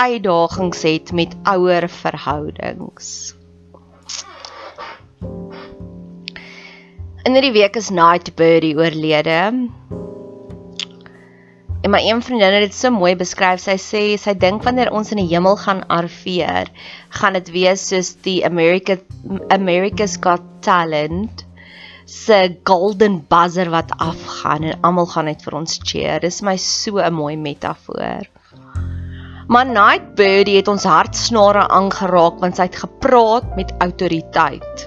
uitdagings het met ouer verhoudings. In hierdie week is Nightbirdie oorlede. En my een vriendin het dit so mooi beskryf. Sy sê sy dink wanneer ons in die hemel gaan arriveer, gaan dit wees soos die America America's Got Talent se golden buzzer wat afgaan en almal gaan net vir ons cheer. Dis my so 'n mooi metafoor. Maar Nightbirdie het ons hartsnare aangeraak want sy het gepraat met autoriteit.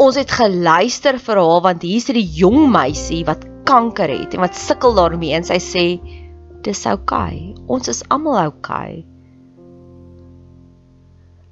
Ons het geluister vir haar want hier's 'n jong meisie wat kanker het en wat sukkel daarmee en sy sê dis oukei. Okay. Ons is almal oukei. Okay.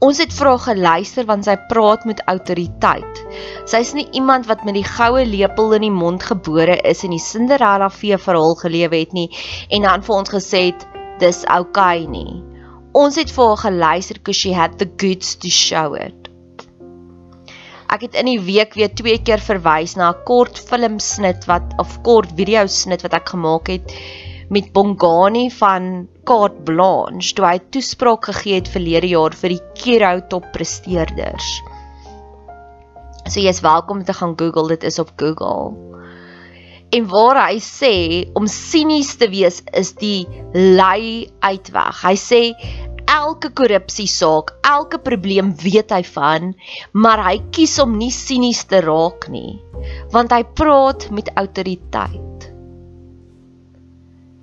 Ons het haar geluister want sy praat met autoriteit. Sy's nie iemand wat met die goue lepel in die mond gebore is en die Cinderella fee verhaal gelewe het nie en dan vir ons gesê het dis okay nie. Ons het vir haar geluister because she had the goods to show it. Ek het in die week weer twee keer verwys na 'n kort filmsnit wat of kort video snit wat ek gemaak het met Bongani van Carte Blanche toe hy toespraak gegee het verlede jaar vir die Kiro top presteerders. So jy is welkom te gaan Google, dit is op Google en waar hy sê om sinies te wees is die lei uitweg. Hy sê elke korrupsie saak, elke probleem weet hy van, maar hy kies om nie sinies te raak nie, want hy praat met autoriteit.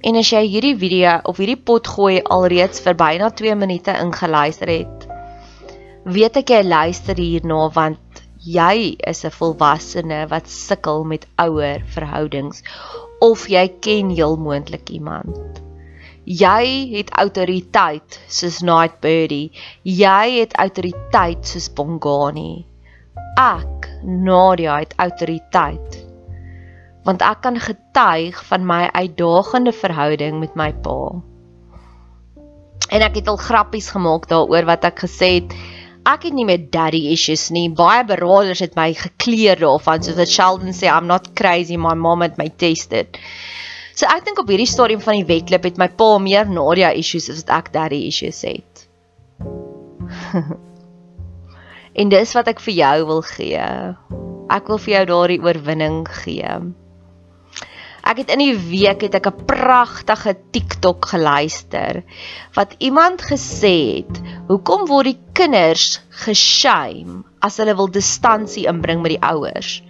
En as jy hierdie video of hierdie pot gooi alreeds vir byna 2 minute ingeluister het, weet ek jy luister hierna want jy is 'n volwassene wat sukkel met ouer verhoudings of jy ken heel moontlik iemand. Jy het autoriteit soos Night Birdie. Jy het autoriteit soos Bongani. Ek, Nadia, het autoriteit. Want ek kan getuig van my uitdagende verhouding met my pa. En ek het al grappies gemaak daaroor wat ek gesê het. Ek het nie met daddy issues nie. Baie beraders het my gekleer daarvan soos wat Sheldon sê I'm not crazy, my mom het my tested. So ek dink op hierdie stadium van die wedloop het my pa meer Nadia issues as wat ek daddy issues het. en dis wat ek vir jou wil gee. Ek wil vir jou daardie oorwinning gee. Ek het in die week het ek 'n pragtige TikTok geluister wat iemand gesê het, "Hoekom word die kinders geshame as hulle wil distansie inbring met die ouers?"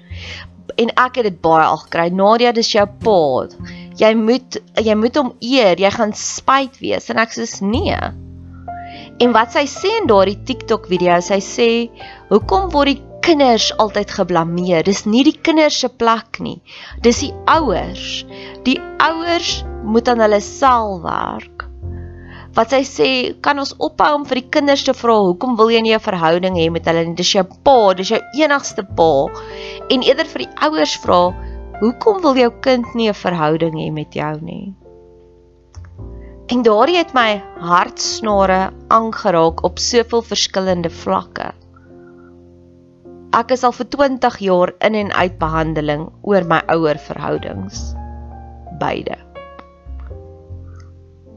En ek het dit baie al gekry. Nadia, dis jou pa jy moet jy moet hom eer, jy gaan spyt wees en ek sê nee. En wat sy sê in daardie TikTok video, sy sê, "Hoekom word die kinders altyd geblameer? Dis nie die kinders se plek nie. Dis die ouers. Die ouers moet aan hulle self werk." Wat sy sê, kan ons ophou om vir die kinders te vra hoekom wil jy nie 'n verhouding hê met hulle nie? Dis jou pa, dis jou enigste pa. En eerder vir die ouers vra, Hoekom wil jou kind nie 'n verhouding hê met jou nie? En daardie het my hartsnare aangeraak op soveel verskillende vlakke. Ek is al vir 20 jaar in en uit behandeling oor my ouer verhoudings. Beide.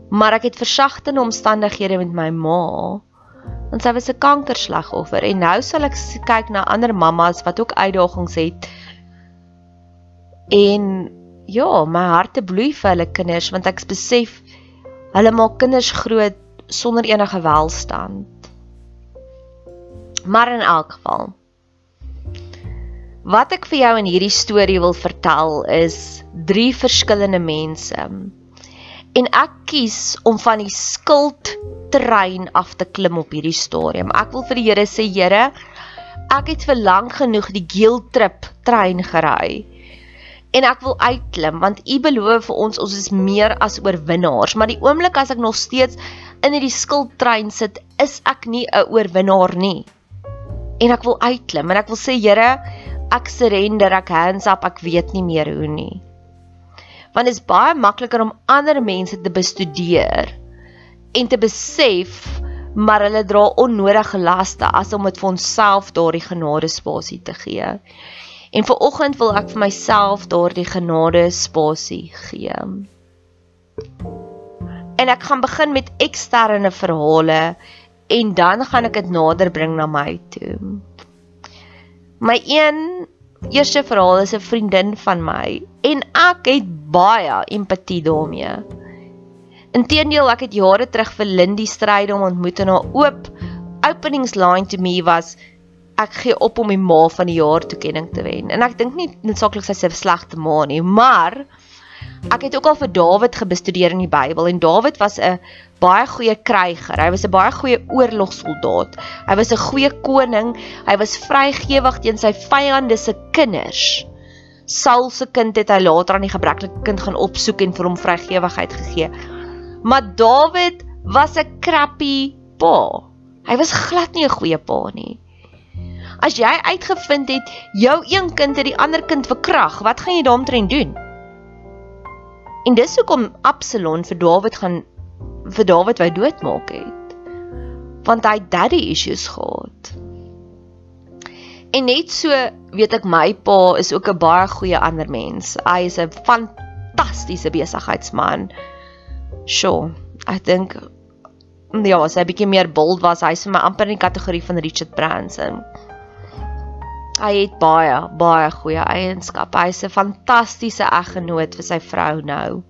Maar ek het versagtende omstandighede met my ma. Want sy was 'n kankerslagoffer en nou sal ek kyk na ander mammas wat ook uitdagings het En ja, my hart bloei vir hulle kinders want ek besef hulle maak kinders groot sonder enige welstand. Maar in elk geval Wat ek vir jou in hierdie storie wil vertel is drie verskillende mense. En ek kies om van die skuld trein af te klim op hierdie stadium. Ek wil vir die Here sê, Here, ek het vir lank genoeg die guilt trip trein gery en ek wil uitklim want u beloof vir ons ons is meer as oorwinnaars maar die oomblik as ek nog steeds in hierdie skuldtrein sit is ek nie 'n oorwinnaar nie en ek wil uitklim en ek wil sê Here ek surrender ek hands up ek weet nie meer hoe nie want dit is baie makliker om ander mense te bestudeer en te besef maar hulle dra onnodige laste as om dit vir onsself daardie genade spasie te gee En vir oggend wil ek vir myself daardie genade spasie gee. En ek gaan begin met eksterne verhale en dan gaan ek dit nader bring na my toe. My een eerste verhaal is 'n vriendin van my en ek het baie empatie daarmee. Inteendeel, ek het jare terug vir Lindy stryd om ontmoet en haar oop openingsline to me was ek gee op om die ma van die jaar toekenning te wen. En ek dink nie noodsaaklik sy se slegte ma nie, maar ek het ook al vir Dawid gebestudeer in die Bybel en Dawid was 'n baie goeie kryger. Hy was 'n baie goeie oorlogsoldaat. Hy was 'n goeie koning. Hy was vrygewig teen sy vyande se kinders. Saul se kind het hy later aan die gebreklike kind gaan opsoek en vir hom vrygewigheid gegee. Maar Dawid was 'n crappy pa. Hy was glad nie 'n goeie pa nie. As jy uitgevind het jou een kind het die ander kind verkrag, wat gaan jy daarmee doen? En dis hoekom Absalom vir Dawid gaan vir Dawid wou doodmaak het. Want hy daddy issues gehad. En net so weet ek my pa is ook 'n baie goeie ander mens. Hy is 'n fantastiese besigheidsman. Sjoe, ek dink ja, as hy bietjie meer bold was, hy sou my amper in die kategorie van Richard Branson. Hy het baie baie goeie eienskappe. Hy's 'n fantastiese eggenoot vir sy vrou nou.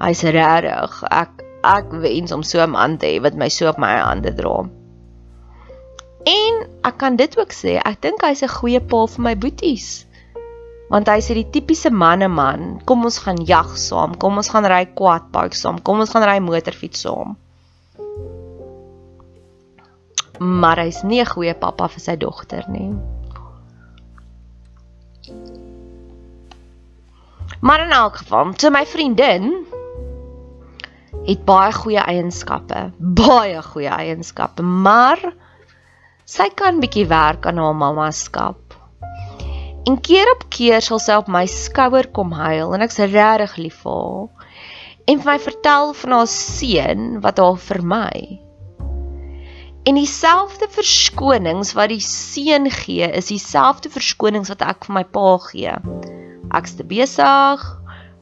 Hy's regtig. Ek ek wens om so 'n man te hê wat my so op my hande dra. En ek kan dit ook sê, ek dink hy's 'n goeie pa vir my boeties. Want hy's die tipiese manneman. Kom ons gaan jag saam, kom ons gaan ry quad bike saam, kom ons gaan ry motorfiets saam. maar hy's nie 'n goeie pappa vir sy dogter nie. Maar in elk geval, so my vriendin het baie goeie eienskappe, baie goeie eienskappe, maar sy kan bietjie werk aan haar mamma skap. En keer op keer sal sy op my skouer kom huil en ek's regtig lief vir haar. En vir my vertel van haar seun wat haar vermy. En dieselfde verskonings wat die seun gee, is dieselfde verskonings wat ek vir my pa gee. Ek's te besig.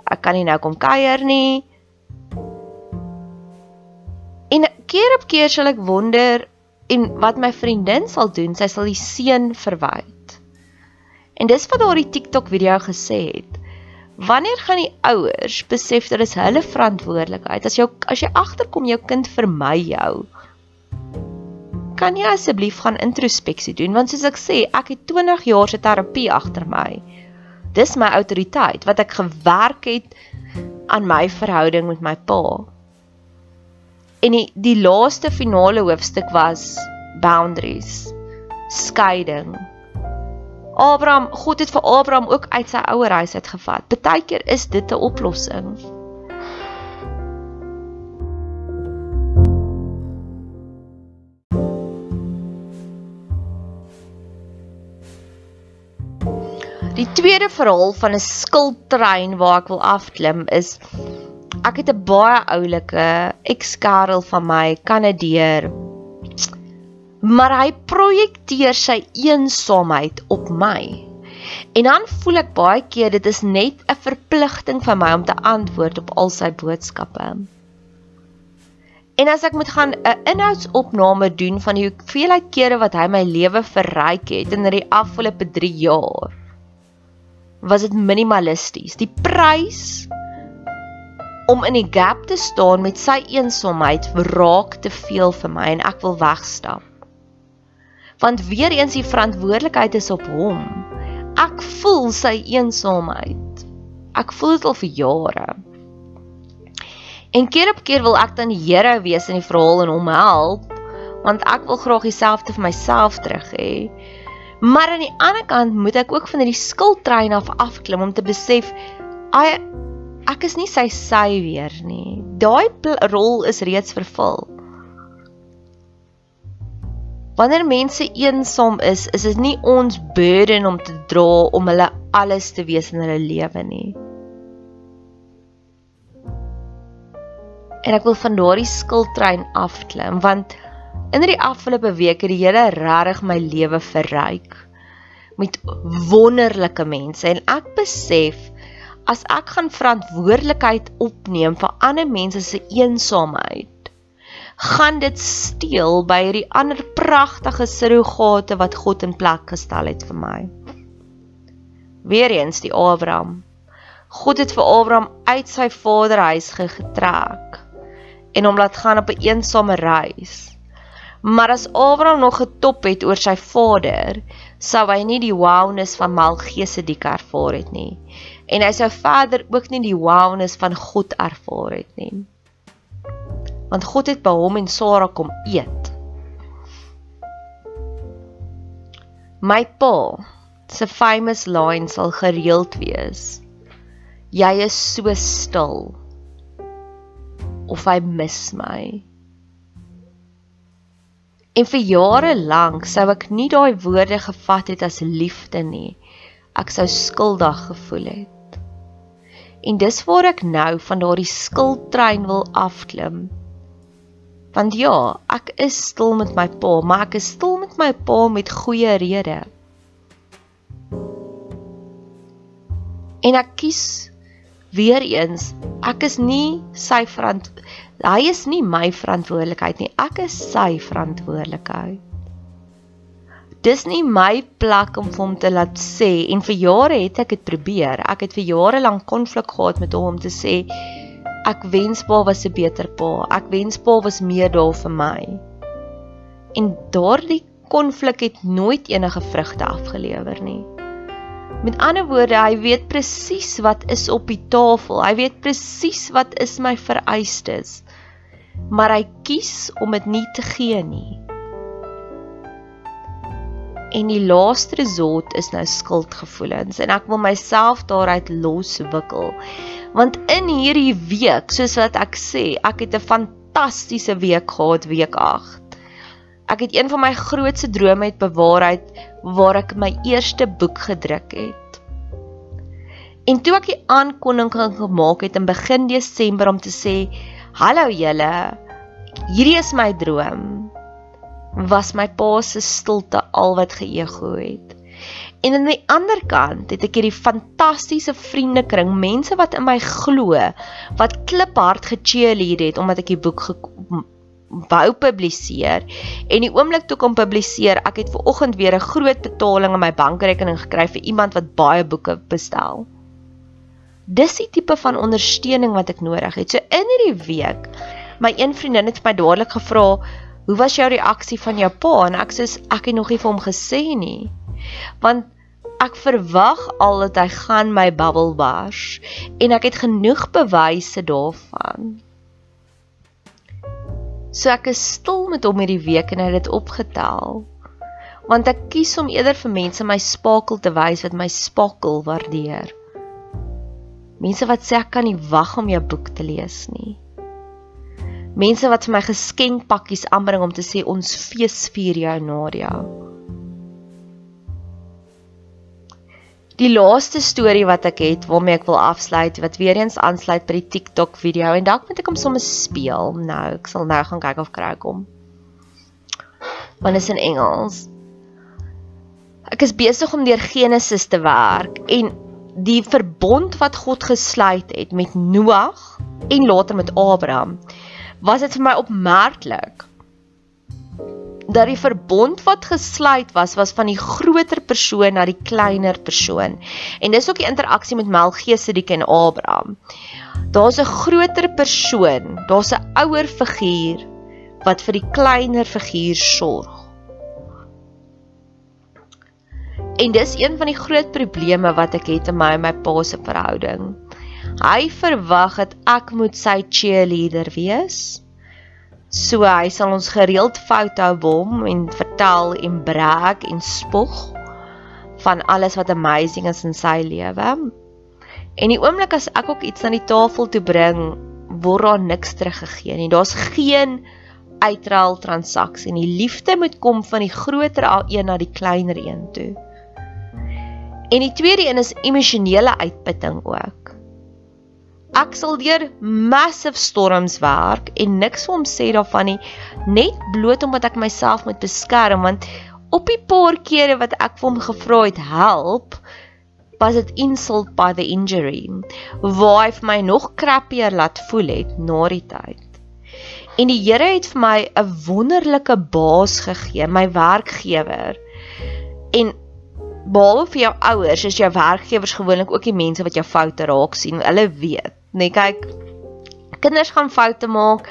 Ek kan nie nou kom kuier nie. Keer op keer sal ek wonder en wat my vriendin sal doen, sy sal die seun verwyd. En dis wat daardie TikTok video gesê het. Wanneer gaan die ouers besef dat dit hulle verantwoordelikheid as jou as jy agterkom jou kind vermy jou? Kan jy asseblief gaan introspeksie doen want soos ek sê, ek het 20 jaar se terapie agter my. Dis my autoriteit wat ek gewerk het aan my verhouding met my pa. En die, die laaste finale hoofstuk was boundaries. Skeiding. Abraham, God het vir Abraham ook uit sy ouer huis uitgevat. Partykeer is dit 'n oplossing. Die tweede verhaal van 'n skildtrein waar ek wil afklim is ek het 'n baie oulike ex-kerel van my Kanadeer maar hy projekteer sy eensaamheid op my. En dan voel ek baie keer dit is net 'n verpligting van my om te antwoord op al sy boodskappe. En as ek moet gaan 'n inhoudsopname doen van die hoeveelheid kere wat hy my lewe verryk het in die afgelope 3 jaar, was dit minimalisties. Die prys om in die gap te staan met sy eensaamheid raak te veel vir my en ek wil wegstap want weer eens die verantwoordelikheid is op hom. Ek voel sy eensaamheid. Ek voel dit al vir jare. En keer op keer wil ek dan die Here wees in die verhaal en hom help, want ek wil graag dieselfde vir myself terug hê. Maar aan die ander kant moet ek ook van hierdie skuldtrein af afklim om te besef, ai ek is nie sy sy weer nie. Daai rol is reeds vervul. Wanneer mense eensaam is, is dit nie ons burden om te dra om hulle alles te wees in hulle lewe nie. En ek wil van daardie skuldtrein afklim want in hierdie afgelope week het die Here regtig my lewe verryk met wonderlike mense en ek besef as ek gaan verantwoordelikheid opneem vir ander mense se eensaamheid gaan dit steel by hierdie ander pragtige surrogate wat God in plek gestel het vir my. Weereens die Abraham. God het vir Abraham uit sy vaderhuis getrek en hom laat gaan op 'n eensame reis. Maar as Abraham nog getop het oor sy vader, sou hy nie die wowness van Melchisedek ervaar het nie. En hy sou verder ook nie die wowness van God ervaar het nie want God het by hom en Sara kom eet. My pa se famous line sal gereeld wees. Jy is so stil. Of hy mis my. En vir jare lank sou ek nie daai woorde gevat het as liefde nie. Ek sou skuldig gevoel het. En dis waar ek nou van daardie skuldtrein wil afklim Want ja, ek is stil met my pa, maar ek is stil met my pa met goeie rede. En ek kies weer eens, ek is nie sy verant hy is nie my verantwoordelikheid nie, ek is sy verantwoordelikheid. Dis nie my plek om hom te laat sê en vir jare het ek dit probeer. Ek het vir jare lank konflik gehad met hom om te sê Ek wens pa was 'n beter pa. Ek wens pa was meer daar vir my. En daardie konflik het nooit enige vrugte afgelewer nie. Met ander woorde, hy weet presies wat is op die tafel. Hy weet presies wat is my vereistes. Maar hy kies om dit nie te gee nie. En die laaste resort is nou skuldgevoelens en ek wil myself daaruit loswikkel Want in hierdie week, soos wat ek sê, ek het 'n fantastiese week gehad, week 8. Ek het een van my grootste drome uit bewaarheid waar ek my eerste boek gedruk het. En toe ek die aankondiging gemaak het in begin Desember om te sê, "Hallo julle, hierdie is my droom." Was my pa se stilte al wat geëgo het. En aan die ander kant het ek hierdie fantastiese vriendekring, mense wat in my glo, wat kliphard gecheerlead het omdat ek die boek wou publiseer en die oomblik toe kom publiseer, ek het ver oggend weer 'n groot betaling in my bankrekening gekry vir iemand wat baie boeke bestel. Dis die tipe van ondersteuning wat ek nodig het. So in hierdie week, my een vriendin het my dadelik gevra, "Hoe was jou reaksie van jou pa?" En ek sê, "Ek het nog nie vir hom gesê nie." Want ek verwag al dat hy gaan my bubbel bars en ek het genoeg bewyse daarvan. So ek is stil met hom hierdie week en hy het dit opgetel. Want ek kies om eerder vir mense my spakel te wys wat my spakel waardeer. Mense wat sê ek kan nie wag om jou boek te lees nie. Mense wat vir my geskenkpakkies aanbring om te sê ons fees vier jou Nadia. Die laaste storie wat ek het waarmee ek wil afsluit wat weer eens aansluit by die TikTok video en dalk moet ek hom sommer speel. Nou, ek sal nou gaan kyk of kry kom. Want dit is in Engels. Ek is besig om deur Genesis te werk en die verbond wat God gesluit het met Noag en later met Abraham was dit vir my opmerklik dat die verbond wat gesluit was was van die groter persoon na die kleiner persoon. En dis ook die interaksie met Melchisedek en Abraham. Daar's 'n groter persoon, daar's 'n ouer figuur wat vir die kleiner figuur sorg. En dis een van die groot probleme wat ek het in my en my pa se verhouding. Hy verwag dat ek moet sy cheerleader wees So hy sal ons gereeld foto bom en vertel en brag en spog van alles wat amazing is in sy lewe. En die oomblik as ek ook iets aan die tafel toe bring, word daar niks teruggegee nie. Daar's geen uitruil transaksie nie. Liefde moet kom van die groter een na die kleiner een toe. En die tweede een is emosionele uitputting ook. Ek sal deur massive storms werk en niks vir hom sê daarvan nie, net bloot omdat ek myself moet beskerm want op die paar kere wat ek vir hom gevra het help, was dit insult by the injury. Waar hy vir my nog krappier laat voel het na die tyd. En die Here het vir my 'n wonderlike baas gegee, my werkgewer. En behalwe vir jou ouers, is jou werkgewers gewoonlik ook die mense wat jou foute raak sien. Hulle weet Nee, kyk. Kinders gaan foute maak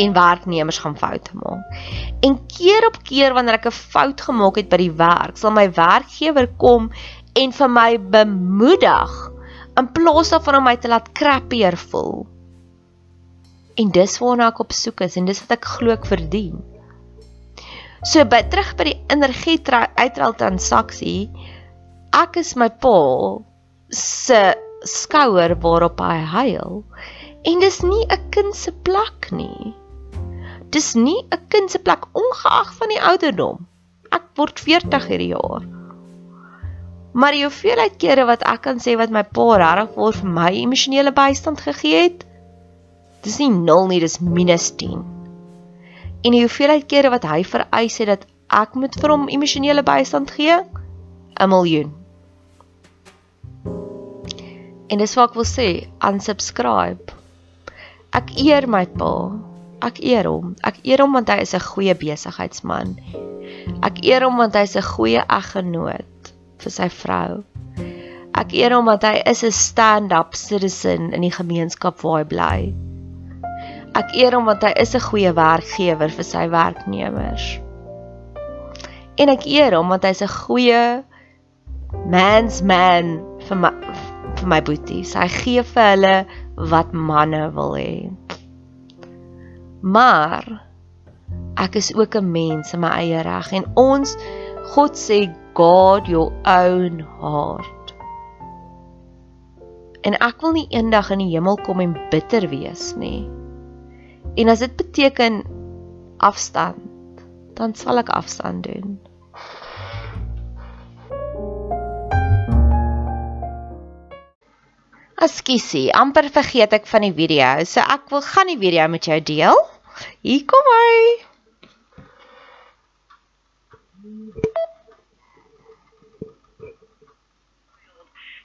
en werknemers gaan foute maak. En keer op keer wanneer ek 'n fout gemaak het by die werk, sal my werkgewer kom en vir my bemoedig in plaas daarvan om my te laat krappier voel. En dis waarna ek op soek is en dis wat ek glo ek verdien. So by terug by die energie uitruil transaksie, ek is my pa se skouer waarop hy huil. En dis nie 'n kind se plek nie. Dis nie 'n kind se plek ongeag van die ouderdom. Ek word 40 hierdie jaar. Maar die hoeveelheid kere wat ek kan sê wat my pa regtig vir my emosionele bystand gegee het, dis nie 0 nie, dis minus 10. En die hoeveelheid kere wat hy vereis het dat ek moet vir hom emosionele bystand gee, 'n miljoen. En dis wat ek wil sê, unsubscribe. Ek eer my pa. Ek eer hom. Ek eer hom want hy is 'n goeie besigheidsman. Ek eer hom want hy's 'n goeie eggenoot vir sy vrou. Ek eer hom want hy is 'n stand-up citizen in die gemeenskap waar hy bly. Ek eer hom want hy is 'n goeie werkgewer vir sy werknemers. En ek eer hom want hy's 'n goeie man's man vir my my boeties. Hy gee vir hulle wat manne wil hê. Maar ek is ook 'n mens in my eie reg en ons God sê God your own heart. En ek wil nie eendag in die hemel kom en bitter wees nie. En as dit beteken afstand, dan sal ek afstand doen. Askiesie, amper vergeet ek van die video. So ek wil gaan die video met jou deel. Hier kom hy.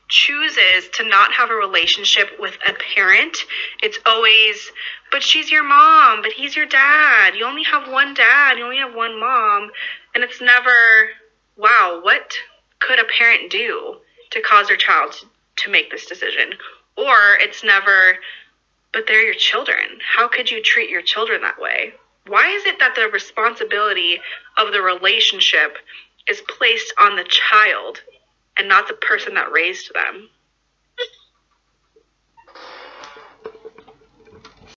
chooses to not have a relationship with a parent, it's always, but she's your mom, but he's your dad. You only have one dad, you only have one mom. And it's never, wow, what could a parent do to cause their child to, to make this decision? Or it's never, but they're your children. How could you treat your children that way? Why is it that the responsibility of the relationship is placed on the child and not the person that raised them.